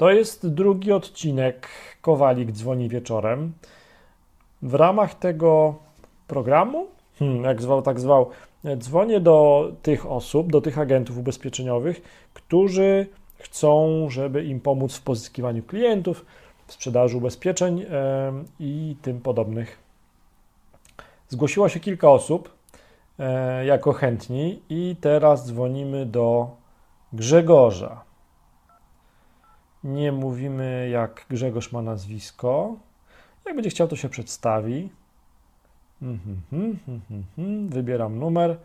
To jest drugi odcinek Kowalik dzwoni wieczorem. W ramach tego programu, hmm, jak zwał, tak zwał, dzwonię do tych osób, do tych agentów ubezpieczeniowych, którzy chcą, żeby im pomóc w pozyskiwaniu klientów, w sprzedaży ubezpieczeń i tym podobnych. Zgłosiło się kilka osób jako chętni i teraz dzwonimy do Grzegorza. Nie mówimy, jak Grzegorz ma nazwisko. Jak będzie chciał, to się przedstawi. Mhm, mhm, mhm, Wybieram numer.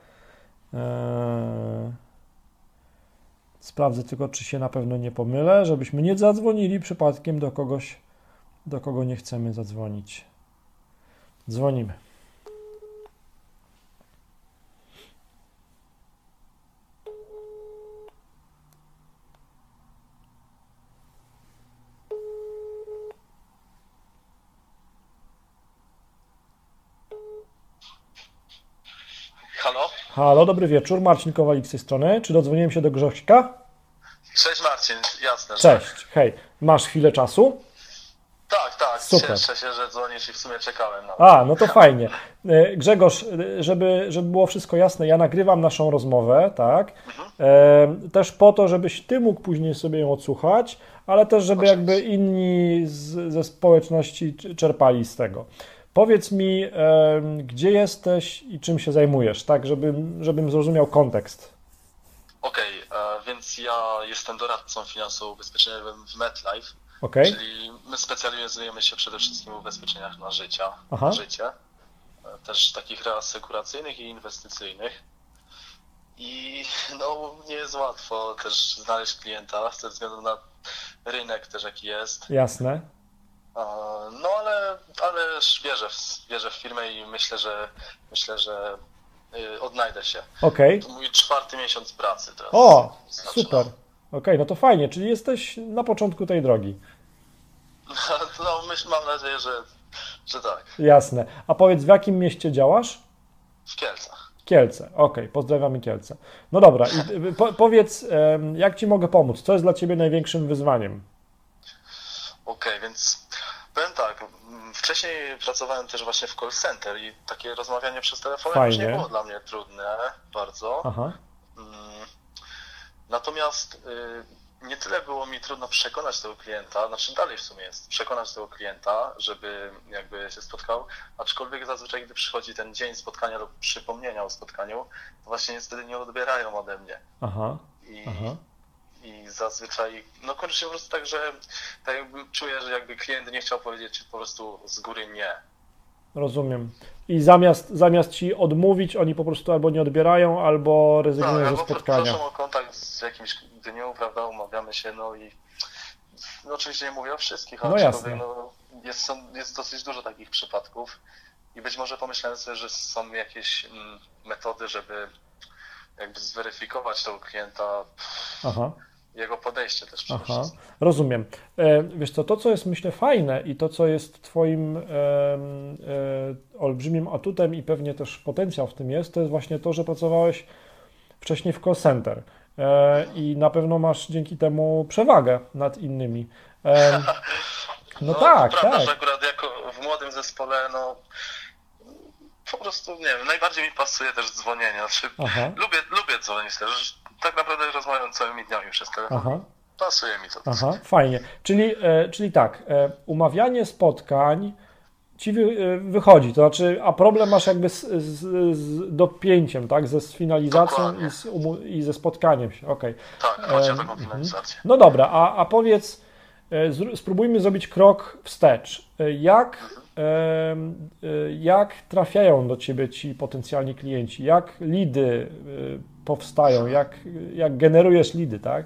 Eee, sprawdzę tylko, czy się na pewno nie pomylę, żebyśmy nie zadzwonili przypadkiem do kogoś, do kogo nie chcemy zadzwonić. Dzwonimy. Halo? Dobry wieczór. Marcin Kowalik z tej strony. Czy dodzwoniłem się do Grzośka? Cześć Marcin, jasne. Cześć, hej. Masz chwilę czasu? Tak, tak, Super. cieszę się, że dzwonisz i w sumie czekałem na A, no to fajnie. E, Grzegorz, e, żeby, żeby było wszystko jasne, ja nagrywam naszą rozmowę, tak? E, też po to, żebyś ty mógł później sobie ją odsłuchać, ale też, żeby Oczywiście. jakby inni z, ze społeczności czerpali z tego. Powiedz mi, e, gdzie jesteś i czym się zajmujesz, tak, żebym, żebym zrozumiał kontekst. Okej, e, więc ja jestem doradcą finansowo-ubezpieczeniowym w MetLife, Ok? czyli my specjalizujemy się przede wszystkim w ubezpieczeniach na życia, Aha. na życie, e, też takich reasekuracyjnych i inwestycyjnych. I no, nie jest łatwo też znaleźć klienta ze względu na rynek też jaki jest. Jasne. No ale, ale wierzę w, wierzę w firmę i myślę, że myślę, że y, odnajdę się. Ok. To mój czwarty miesiąc pracy teraz. O, zaczynam. super. Ok, no to fajnie, czyli jesteś na początku tej drogi. No myśl, mam nadzieję, że, że tak. Jasne. A powiedz, w jakim mieście działasz? W Kielcach. Kielce. Okej, pozdrawiamy Kielce. No dobra, i po, powiedz, jak Ci mogę pomóc? Co jest dla Ciebie największym wyzwaniem? Okej, więc powiem tak. m, Wcześniej pracowałem też właśnie w call center i takie rozmawianie przez telefon już nie Fajnie. było dla mnie trudne bardzo. Aha, Mm, Natomiast y, nie tyle było mi trudno przekonać tego klienta, znaczy dalej w sumie jest, przekonać tego klienta, żeby jakby się spotkał, aczkolwiek zazwyczaj, gdy przychodzi ten dzień spotkania lub przypomnienia o spotkaniu, to właśnie niestety nie odbierają ode mnie. aha, I, aha. I zazwyczaj, no kończy się po prostu tak, że tak jakby czuję, że jakby klient nie chciał powiedzieć po prostu z góry nie. Rozumiem. I zamiast, zamiast Ci odmówić, oni po prostu albo nie odbierają, albo rezygnują ze albo spotkania. proszą o kontakt z jakimś dniu, prawda, umawiamy się, no i no oczywiście nie mówię o wszystkich, No ale jasne. no, jest, są, jest dosyć dużo takich przypadków i być może pomyślałem sobie, że są jakieś mm, metody, żeby jakby zweryfikować tego klienta, Aha. Jego podejście też przede Aha, rozumiem. E, wiesz co, to co jest myślę fajne i to co jest Twoim e, olbrzymim atutem i pewnie też potencjał w tym jest, to jest właśnie to, że pracowałeś wcześniej w call center e, i na pewno masz dzięki temu przewagę nad innymi. Em, no, tak, to prawda, tak. że akurat jako w młodym zespole, no po prostu, nie wiem, najbardziej mi pasuje też dzwonienie. Znaczy, lubię, lubię dzwonić też. Tak naprawdę rozmawiam całymi dniami przez telefon. aha. Pasuje mi to. Aha, fajnie. Czyli, e, czyli tak, e, umawianie spotkań ci wy, e, wychodzi, to znaczy, a problem masz jakby z, z, z dopięciem, tak, ze sfinalizacją i, z, umu- i ze spotkaniem się, okej. Tak, chodzi o taką mhm. finalizację. No dobra, a, a powiedz, e, spróbujmy zrobić krok wstecz. E, Jak, jak trafiają do Ciebie ci potencjalni klienci? Jak lidy powstają? Jak, jak generujesz lidy, tak?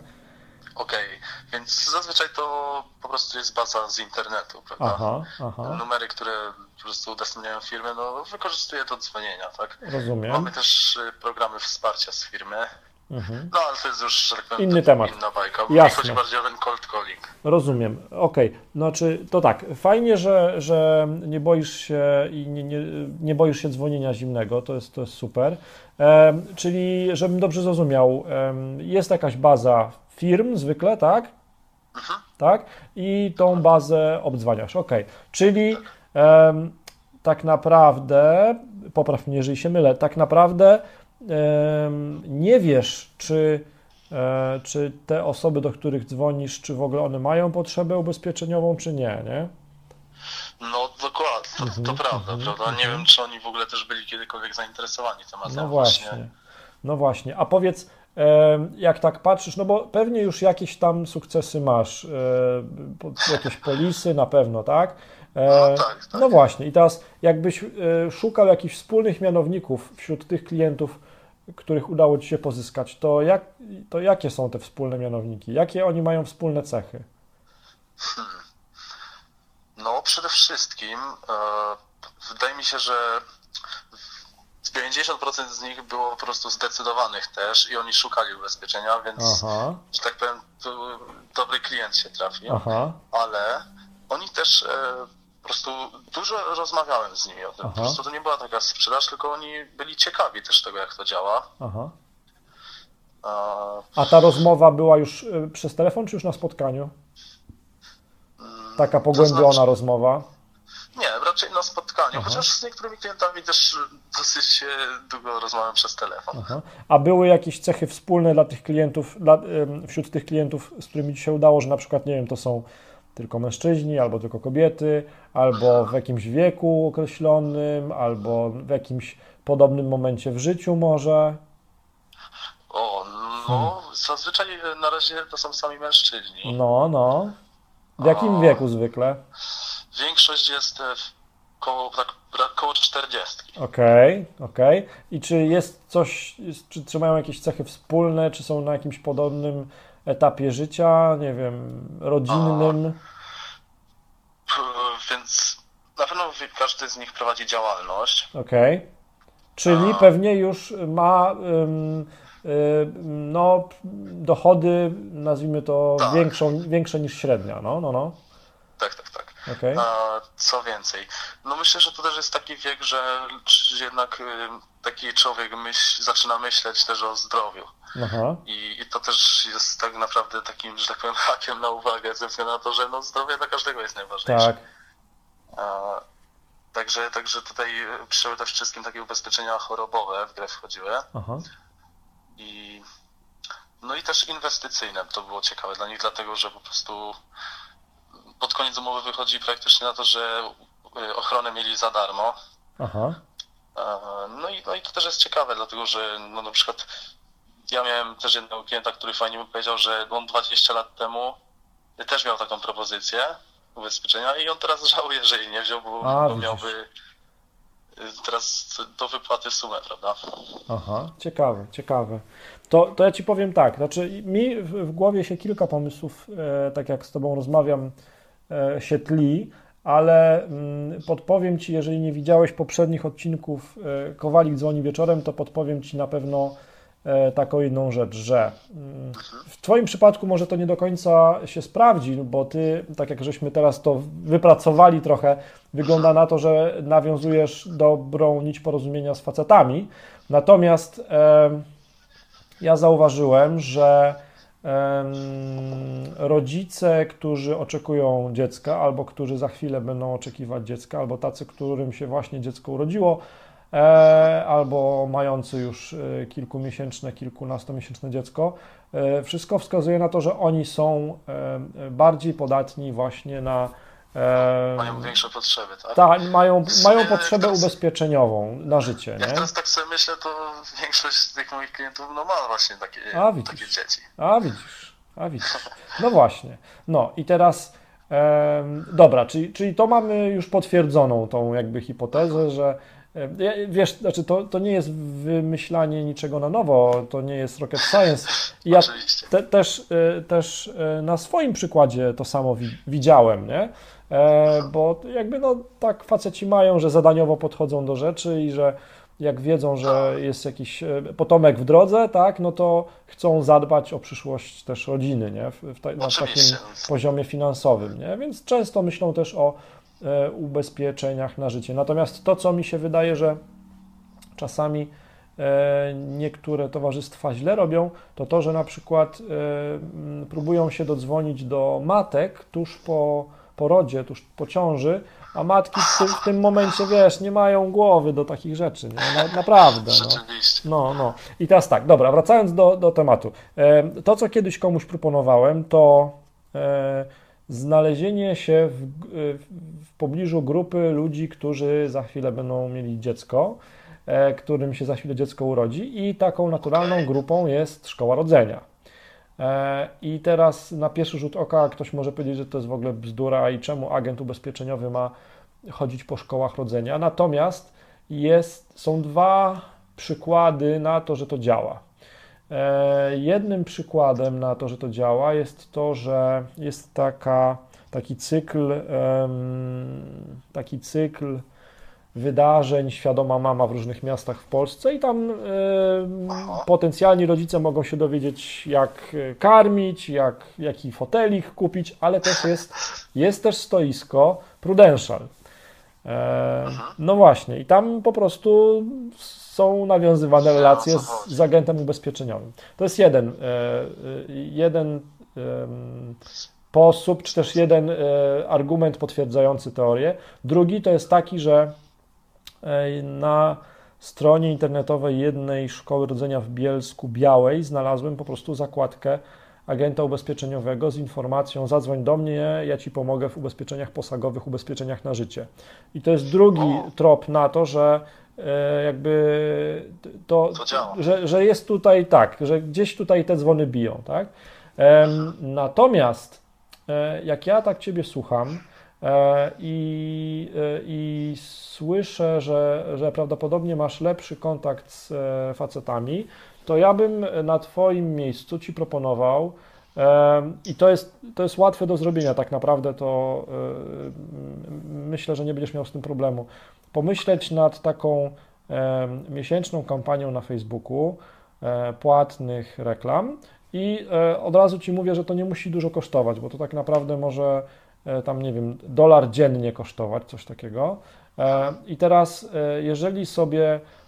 Okej, więc zazwyczaj to po prostu jest baza z internetu, prawda? Aha, aha, Numery, które po prostu udostępniają firmy, no wykorzystuję do dzwonienia, tak? rozumiem. Mamy też y, programy wsparcia z firmy, Mhm. no ale to jest już, tak Inny temat. inna bajka. Jasne. Chodzi bardziej o ten cold calling. Rozumiem. Okej. Znaczy, to tak. Fajnie, że, że nie boisz się i nie, nie, nie boisz się dzwonienia zimnego. To jest, to jest super. Em, czyli, żebym dobrze zrozumiał, em, jest jakaś baza firm zwykle, tak? tak? I tą bazę obdzwaniasz, ok. Czyli em, tak naprawdę, popraw mnie, jeżeli się mylę, tak naprawdę nie wiesz, czy, e, czy te osoby, do których dzwonisz, czy w ogóle one mają potrzebę ubezpieczeniową, czy nie, nie? No dokładnie, to, Mhm, to prawda, mhm, prawda? Nie mhm. wiem, czy oni w ogóle też byli kiedykolwiek zainteresowani tematem No właśnie, właśnie. no właśnie. A powiedz, jak tak patrzysz, no bo pewnie już jakieś tam sukcesy masz, e, jakieś polisy na pewno, tak? E, No tak, tak. No właśnie, i teraz jakbyś szukał jakichś wspólnych mianowników wśród tych klientów, których udało Ci się pozyskać, to, jak, to jakie są te wspólne mianowniki? Jakie oni mają wspólne cechy? No przede wszystkim e, wydaje mi się, że 90% z nich było po prostu zdecydowanych też i oni szukali ubezpieczenia, więc, Aha, że tak powiem, dobry klient się trafił. aha, ale oni też e, po prostu dużo rozmawiałem z nimi o tym. Aha. Po prostu to nie była taka sprzedaż, tylko oni byli ciekawi też tego, jak to działa. aha. A ta rozmowa była już e, przez telefon, czy już na spotkaniu? Taka to pogłębiona znaczy- rozmowa? Nie, raczej na spotkaniu, Aha. chociaż z niektórymi klientami też dosyć długo rozmawiam przez telefon. Aha. A były jakieś cechy wspólne dla tych klientów, dla, wśród tych klientów, z którymi Ci się udało, że na przykład, nie wiem, to są tylko mężczyźni, albo tylko kobiety, albo w jakimś wieku określonym, albo w jakimś podobnym momencie w życiu może? O, no zazwyczaj e, na razie to są sami mężczyźni. No, no. W jakim A. wieku zwykle? Większość jest e, w koło, tak, koło 40. Okej, okej. I czy jest coś, czy, czy mają jakieś cechy wspólne, czy są na jakimś podobnym etapie życia, nie wiem, rodzinnym? Więc na pewno każdy z nich prowadzi działalność. Okej. Czyli A. pewnie już ma no, dochody, nazwijmy to, Tak. większą, większe niż średnia. No, no, no. Tak, tak, tak. Okej. A co więcej? No myślę, że to też jest taki wiek, że jednak y, taki człowiek myśl, zaczyna myśleć też o zdrowiu. I, I to też jest tak naprawdę takim, że tak powiem, hakiem na uwagę, ze względu na to, że no, zdrowie dla każdego jest najważniejsze. Tak. A, także, także tutaj przede wszystkim takie ubezpieczenia chorobowe w grę wchodziły. Aha. I, no i też inwestycyjne to było ciekawe dla nich, dlatego że po prostu pod koniec umowy wychodzi praktycznie na to, że y, ochronę mieli za darmo. Aha. No i, no i to też jest ciekawe, dlatego że no na przykład ja miałem też jednego klienta, który fajnie mi powiedział, że on 20 lat temu też miał taką propozycję ubezpieczenia i on teraz żałuje, że jej nie wziął, bo, A, bo miałby y, teraz do wypłaty sumę, prawda? Aha, ciekawe, ciekawe. To, to ja Ci powiem tak, znaczy mi w, w głowie się kilka pomysłów, e, tak jak z Tobą rozmawiam, e, się tli, ale mm, podpowiem Ci, jeżeli nie widziałeś poprzednich odcinków e, Kowalik dzwoni wieczorem, to podpowiem Ci na pewno taką jedną rzecz, że mm, w Twoim przypadku może to nie do końca się sprawdzi, bo Ty, tak jak żeśmy teraz to wypracowali trochę, wygląda na to, że nawiązujesz dobrą nić porozumienia z facetami, natomiast em, ja zauważyłem, że em, rodzice, którzy oczekują dziecka, albo którzy za chwilę będą oczekiwać dziecka, albo tacy, którym się właśnie dziecko urodziło, e, albo mający już e, kilkumiesięczne, kilkunastomiesięczne dziecko, e, wszystko wskazuje na to, że oni są e, bardziej podatni właśnie na. e, Mają większe potrzeby, tak? tak, mają, sumie mają potrzebę teraz- ubezpieczeniową na życie, Jak nie? teraz tak sobie myślę, to większość z tych moich klientów no ma właśnie takie, A, widzisz. takie dzieci. A widzisz, a widzisz. No właśnie. No i teraz, dobra, czyli, czyli to mamy już potwierdzoną tą jakby hipotezę, że em, ja- wiesz, znaczy to, to nie jest wymyślanie niczego na nowo, to nie jest rocket science. Ja te, też, e, też e, na swoim przykładzie to samo wi- widziałem, nie? E, Bo jakby no tak faceci mają, że zadaniowo podchodzą do rzeczy i że jak wiedzą, że jest jakiś e, potomek w drodze, tak, no to chcą zadbać o przyszłość też rodziny, nie? W, w ta, na takim poziomie finansowym, nie? Więc często myślą też o e, ubezpieczeniach na życie. Natomiast to, co mi się wydaje, że czasami e, niektóre towarzystwa źle robią, to to, że na przykład e, próbują się dodzwonić do matek tuż po porodzie, tuż po ciąży, a matki w tym, w tym momencie, wiesz, nie mają głowy do takich rzeczy, nie? Na, naprawdę. No. no, no. I teraz tak, dobra, wracając do, do tematu. To, co kiedyś komuś proponowałem, to znalezienie się w, w pobliżu grupy ludzi, którzy za chwilę będą mieli dziecko, e, którym się za chwilę dziecko urodzi, i taką naturalną grupą jest szkoła rodzenia. E, I teraz na pierwszy rzut oka ktoś może powiedzieć, że to jest w ogóle bzdura i czemu agent ubezpieczeniowy ma chodzić po szkołach rodzenia. Natomiast jest, są dwa przykłady na to, że to działa. E, jednym przykładem na to, że to działa, jest to, że jest taka, taki cykl, taki cykl wydarzeń Świadoma Mama w różnych miastach w Polsce i tam potencjalni rodzice mogą się dowiedzieć, jak karmić, jak, jaki fotelik kupić, ale też jest, jest też stoisko Prudential. E, no właśnie, i tam po prostu są nawiązywane relacje z, z agentem ubezpieczeniowym. To jest jeden, e, e, jeden sposób, czy też jeden argument potwierdzający teorię. Drugi to jest taki, że na stronie internetowej jednej szkoły rodzenia w Bielsku Białej znalazłem po prostu zakładkę agenta ubezpieczeniowego z informacją zadzwoń do mnie, ja Ci pomogę w ubezpieczeniach posagowych, ubezpieczeniach na życie. I to jest drugi trop na to, że e, jakby to, że, że jest tutaj tak, że gdzieś tutaj te dzwony biją, tak? Natomiast e, jak ja tak Ciebie słucham e, i, i słyszę, że, że prawdopodobnie masz lepszy kontakt z facetami, to ja bym na Twoim miejscu Ci proponował, i to jest, to jest łatwe do zrobienia, tak naprawdę to myślę, że nie będziesz miał z tym problemu. Pomyśleć nad taką miesięczną kampanią na Facebooku e, płatnych reklam i e, od razu Ci mówię, że to nie musi dużo kosztować, bo to tak naprawdę może e, tam, nie wiem, dolar dziennie kosztować, coś takiego. I teraz, jeżeli sobie E,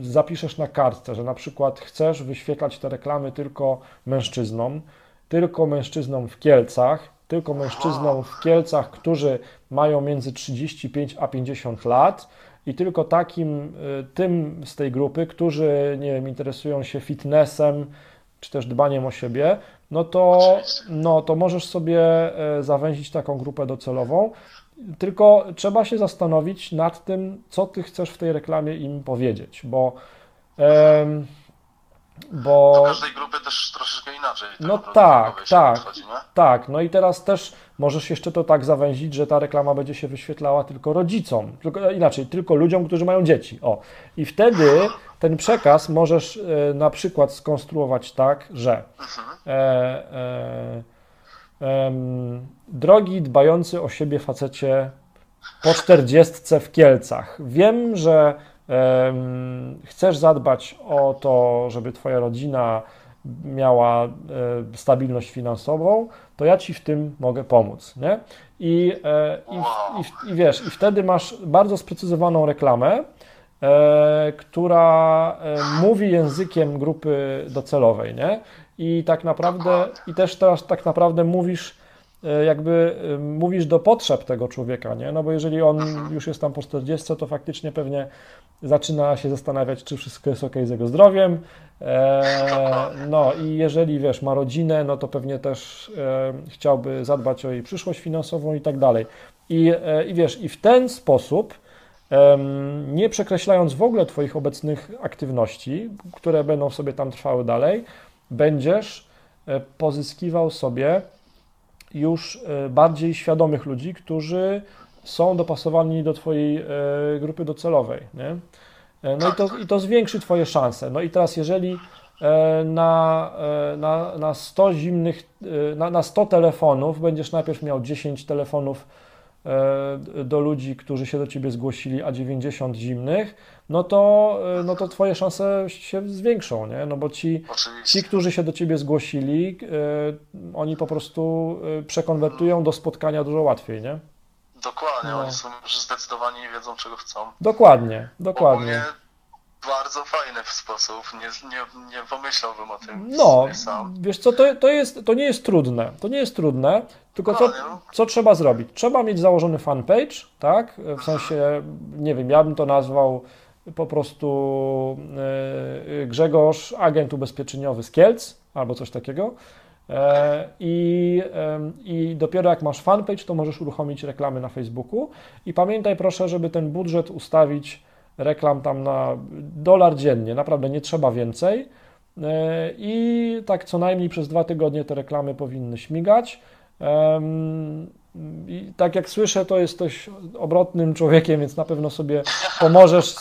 zapiszesz na kartce, że na przykład chcesz wyświetlać te reklamy tylko mężczyznom, tylko mężczyznom w Kielcach, tylko mężczyznom w Kielcach, którzy mają między 35 a 50 lat i tylko takim, e, tym z tej grupy, którzy, nie wiem, interesują się fitnessem, czy też dbaniem o siebie, no to, no to możesz sobie e, zawęzić taką grupę docelową. Tylko trzeba się zastanowić nad tym, co ty chcesz w tej reklamie im powiedzieć, bo. Um, bo Do każdej grupy też troszeczkę inaczej. No tak, tak, tak. No i teraz też możesz jeszcze to tak zawęzić, że ta reklama będzie się wyświetlała tylko rodzicom, tylko, inaczej, tylko ludziom, którzy mają dzieci. O. I wtedy ten przekaz możesz e, na przykład skonstruować tak, że mhm. e, e, Drogi dbający o siebie facecie po czterdziestce w Kielcach. Wiem, że chcesz zadbać o to, żeby Twoja rodzina miała e, stabilność finansową, to ja Ci w tym mogę pomóc. Nie? I, e, i, i, i wiesz, i wtedy masz bardzo sprecyzowaną reklamę, e, która mówi językiem grupy docelowej, nie? I tak naprawdę, i też teraz tak naprawdę mówisz, e, jakby mówisz do potrzeb tego człowieka, nie? No bo jeżeli on już jest tam po 40, to faktycznie pewnie zaczyna się zastanawiać, czy wszystko jest ok z jego zdrowiem. E, no i jeżeli wiesz, ma rodzinę, no to pewnie też e, chciałby zadbać o jej przyszłość finansową i tak dalej. I, i wiesz, i w ten sposób, nie przekreślając w ogóle Twoich obecnych aktywności, które będą sobie tam trwały dalej, będziesz e, pozyskiwał sobie już e, bardziej świadomych ludzi, którzy są dopasowani do Twojej e, grupy docelowej. Nie? No i to, i to zwiększy Twoje szanse. No i teraz, jeżeli na, na, na 100 zimnych, na, na 100 telefonów będziesz najpierw miał 10 telefonów do ludzi, którzy się do ciebie zgłosili, a 90 zimnych, no to, e, no to twoje szanse się zwiększą, nie? No bo ci, ci którzy się do ciebie zgłosili, e, oni po prostu przekonwertują do spotkania dużo łatwiej, nie? Dokładnie, no. oni są już zdecydowani i wiedzą, czego chcą. Dokładnie, dokładnie. Bardzo fajny sposób. Nie, nie, nie pomyślałbym o tym No, sam. wiesz co, to, to, jest, to nie jest trudne. To nie jest trudne, tylko co, co trzeba zrobić? Trzeba mieć założony fanpage, tak? W sensie, nie wiem, ja bym to nazwał po prostu yy, Grzegorz, agent ubezpieczeniowy z Kielc, albo coś takiego. E, I, I dopiero jak masz fanpage, to możesz uruchomić reklamy na Facebooku. I pamiętaj proszę, żeby ten budżet ustawić reklam tam na dolar dziennie, naprawdę nie trzeba więcej. E, I tak co najmniej przez dwa tygodnie te reklamy powinny śmigać. I tak jak słyszę, to jesteś obrotnym człowiekiem, więc na pewno sobie pomożesz,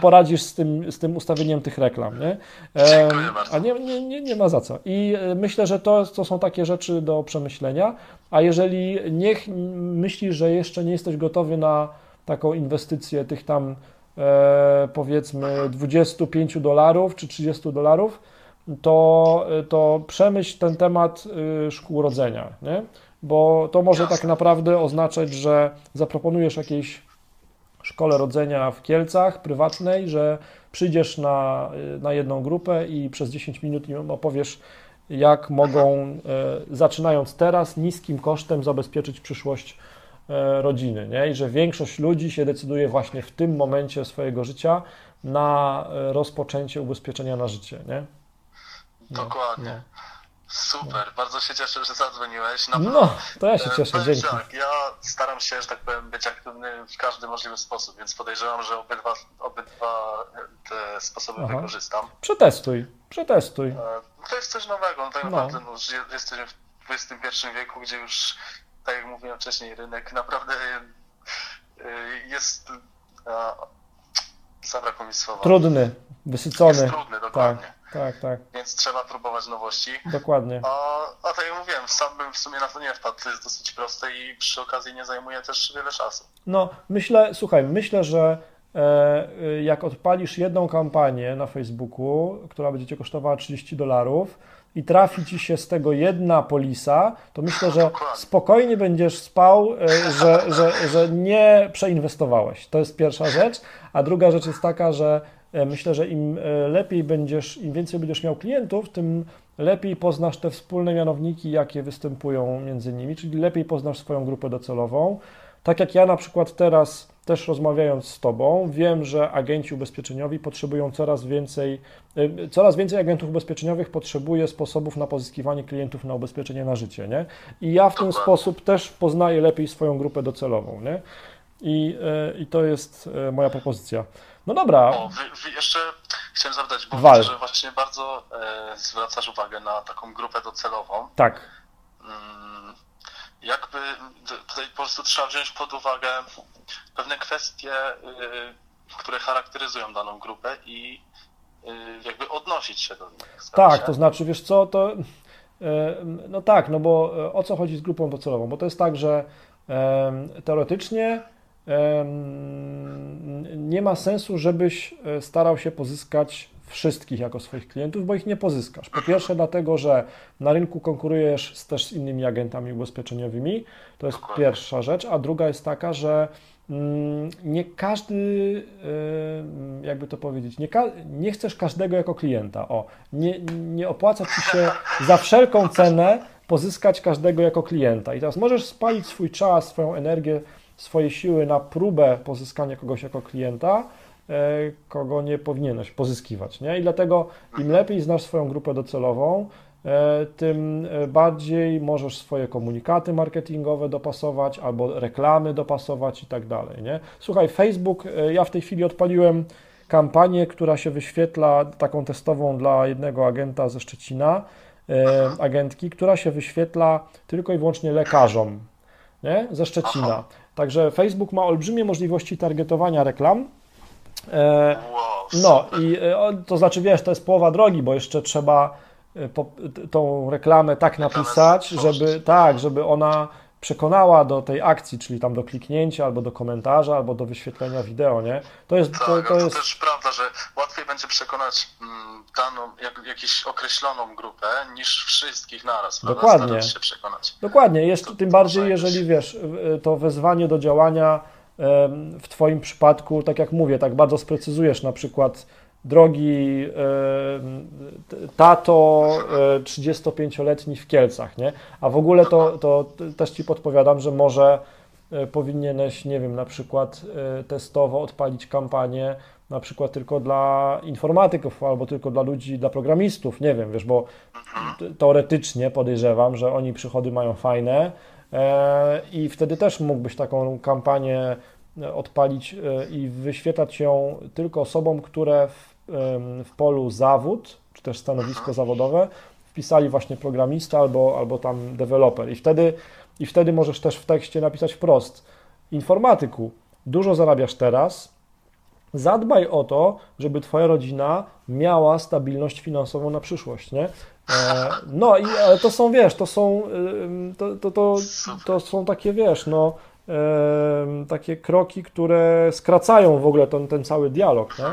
poradzisz z tym, z tym ustawieniem tych reklam. Nie? A nie, nie, nie, nie ma za co. I e, myślę, że to, to są takie rzeczy do przemyślenia. A jeżeli niech myślisz, że jeszcze nie jesteś gotowy na taką inwestycję tych tam powiedzmy 25 dolarów czy 30 dolarów, to, to przemyśl ten temat y, szkół rodzenia. Nie? bo to może tak naprawdę oznaczać, że zaproponujesz jakiejś szkole rodzenia w Kielcach prywatnej, że przyjdziesz na, na jedną grupę i przez 10 minut im opowiesz, jak mogą, e, zaczynając teraz, niskim kosztem zabezpieczyć przyszłość e, rodziny. Nie? I że większość ludzi się decyduje właśnie w tym momencie swojego życia na e, rozpoczęcie ubezpieczenia na życie. Nie? No, Dokładnie. No. Super, bardzo się cieszę, że zadzwoniłeś. Na no, to ja się cieszę, dzięki. Tak, ja staram się, że tak powiem, być aktywny w każdy możliwy sposób, więc podejrzewam, że obydwa, obydwa te sposoby Aha. wykorzystam. Przetestuj, przetestuj. E, to jest coś nowego, no tak no. naprawdę no, jesteśmy w XXI wieku, gdzie już, tak jak mówiłem wcześniej, rynek naprawdę e, jest... Zabrakło mi słowa. Trudny, wysycony. Jest trudny, dokładnie. Tak. Tak, tak. Więc trzeba próbować nowości. Dokładnie. A, a tak jak mówiłem, sam bym w sumie na to nie wpadł. To jest dosyć proste i przy okazji nie zajmuje też wiele czasu. No, myślę, słuchaj, myślę, że e, jak odpalisz jedną kampanię na Facebooku, która będzie cię kosztowała 30 dolarów i trafi ci się z tego jedna polisa, to myślę, że spokojnie będziesz spał, e, że, że, że nie przeinwestowałeś. To jest pierwsza rzecz. A druga rzecz jest taka, że E, myślę, że im e, lepiej będziesz, im więcej będziesz miał klientów, tym lepiej poznasz te wspólne mianowniki, jakie występują między nimi, czyli lepiej poznasz swoją grupę docelową. Tak jak ja na przykład teraz też rozmawiając z Tobą, wiem, że agenci ubezpieczeniowi potrzebują coraz więcej, e, coraz więcej agentów ubezpieczeniowych potrzebuje sposobów na pozyskiwanie klientów na ubezpieczenie na życie, nie? I ja w ten sposób też poznaję lepiej swoją grupę docelową, nie? I, i to jest moja propozycja. No dobra. O, wy, wy jeszcze chciałem zapytać, bo Wal. widzę, że właśnie bardzo e, zwracasz uwagę na taką grupę docelową. Tak. Mm, jakby tutaj po prostu trzeba wziąć pod uwagę pewne kwestie, y, które charakteryzują daną grupę i y, jakby odnosić się do nich. Tak, to znaczy, wiesz co, to e, no tak, no bo o co chodzi z grupą docelową? Bo to jest tak, że teoretycznie nie ma sensu, żebyś e, starał się pozyskać wszystkich jako swoich klientów, bo ich nie pozyskasz. Po pierwsze, dlatego, że na rynku konkurujesz z, też z innymi agentami ubezpieczeniowymi, to jest pierwsza rzecz, a druga jest taka, że mm, nie każdy, jakby to powiedzieć, nie, nie chcesz każdego jako klienta. O, nie, nie opłaca ci się za wszelką cenę pozyskać każdego jako klienta. I teraz możesz spalić swój czas, swoją energię swoje siły na próbę pozyskania kogoś jako klienta, kogo nie powinieneś pozyskiwać. Nie? I dlatego im lepiej znasz swoją grupę docelową, e, tym e, bardziej możesz swoje komunikaty marketingowe dopasować albo reklamy dopasować i tak dalej. Nie? Słuchaj, Facebook, ja w tej chwili odpaliłem kampanię, która się wyświetla taką testową dla jednego agenta ze Szczecina, agentki, która się wyświetla tylko i wyłącznie lekarzom nie? ze Szczecina. Także Facebook ma olbrzymie możliwości targetowania reklam. E, no i e, to znaczy, wiesz, to jest połowa drogi, bo jeszcze trzeba e, tą reklamę tak napisać, żeby tak, żeby ona przekonała do tej akcji, czyli tam do kliknięcia, albo do komentarza, albo do wyświetlenia wideo, nie? To jest, tak, to, to, jest... też prawda, że łatwiej będzie przekonać mm, daną, jak, jakąś określoną grupę, niż wszystkich naraz, Dokładnie. Się przekonać. Dokładnie, jest, to, tym bardziej, jeżeli wiesz, to wezwanie do działania w Twoim przypadku, tak jak mówię, tak bardzo sprecyzujesz na przykład drogi tato 35-letni w Kielcach, nie? A w ogóle to, to też Ci podpowiadam, że może e, powinieneś, nie wiem, na przykład e, testowo odpalić kampanię na przykład tylko dla informatyków albo tylko dla ludzi, dla programistów, nie wiem, wiesz, bo teoretycznie podejrzewam, że oni przychody mają fajne e, i wtedy też mógłbyś taką kampanię odpalić i wyświetlać ją tylko osobom, które w w polu zawód, czy też stanowisko zawodowe, wpisali właśnie programista albo, albo tam deweloper. I wtedy, I wtedy możesz też w tekście napisać wprost: Informatyku, dużo zarabiasz teraz, zadbaj o to, żeby Twoja rodzina miała stabilność finansową na przyszłość, nie? E, no i ale to są, wiesz, to są, to, to, to, to są takie, wiesz, no, takie kroki, które skracają w ogóle ten, ten cały dialog, nie?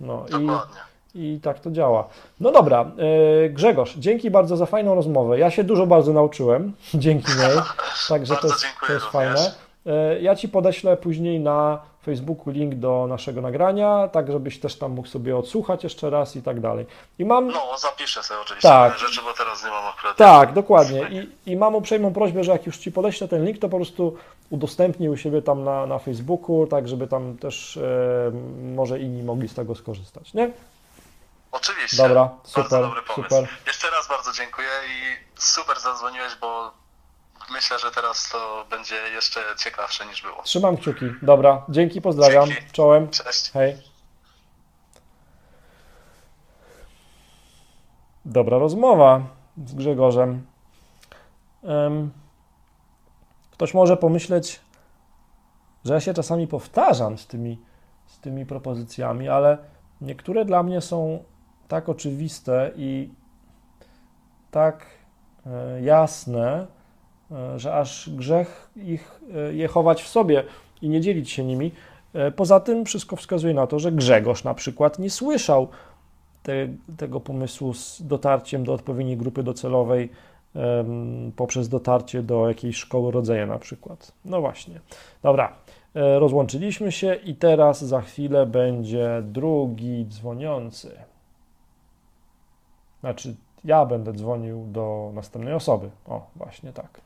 No Dokładnie. I, I tak to działa. No dobra, yy, Grzegorz, dzięki bardzo za fajną rozmowę. Ja się dużo bardzo nauczyłem dzięki niej, także to jest, to jest fajne. Yy, ja Ci podeślę później na Facebooku link do naszego nagrania, tak żebyś też tam mógł sobie odsłuchać jeszcze raz i tak dalej. I mam... No, zapiszę sobie oczywiście tak. rzeczy, bo teraz nie mam akurat... Tak, dokładnie. I, I mam uprzejmą prośbę, że jak już Ci podeślę ten link, to po prostu udostępnij u siebie tam na, na Facebooku, tak żeby tam też e, może inni mogli z tego skorzystać, nie? Oczywiście. Dobra, super, bardzo dobry pomysł. super. Jeszcze raz bardzo dziękuję i super zadzwoniłeś, bo myślę, że teraz to będzie jeszcze ciekawsze niż było. Trzymam kciuki. Dobra, dzięki, pozdrawiam. Dzięki. Czołem. Cześć. Hej. Dobra rozmowa z Grzegorzem. Ktoś może pomyśleć, że ja się czasami powtarzam z tymi, z tymi propozycjami, ale niektóre dla mnie są tak oczywiste i tak e, jasne, że aż grzech ich e, je chować w sobie i nie dzielić się nimi. E, poza tym wszystko wskazuje na to, że Grzegorz na przykład nie słyszał te, tego pomysłu z dotarciem do odpowiedniej grupy docelowej poprzez dotarcie do jakiejś szkoły rodzenia na przykład. No właśnie. Dobra, rozłączyliśmy się i teraz za chwilę będzie drugi dzwoniący. Znaczy, ja będę dzwonił do następnej osoby. O, właśnie tak.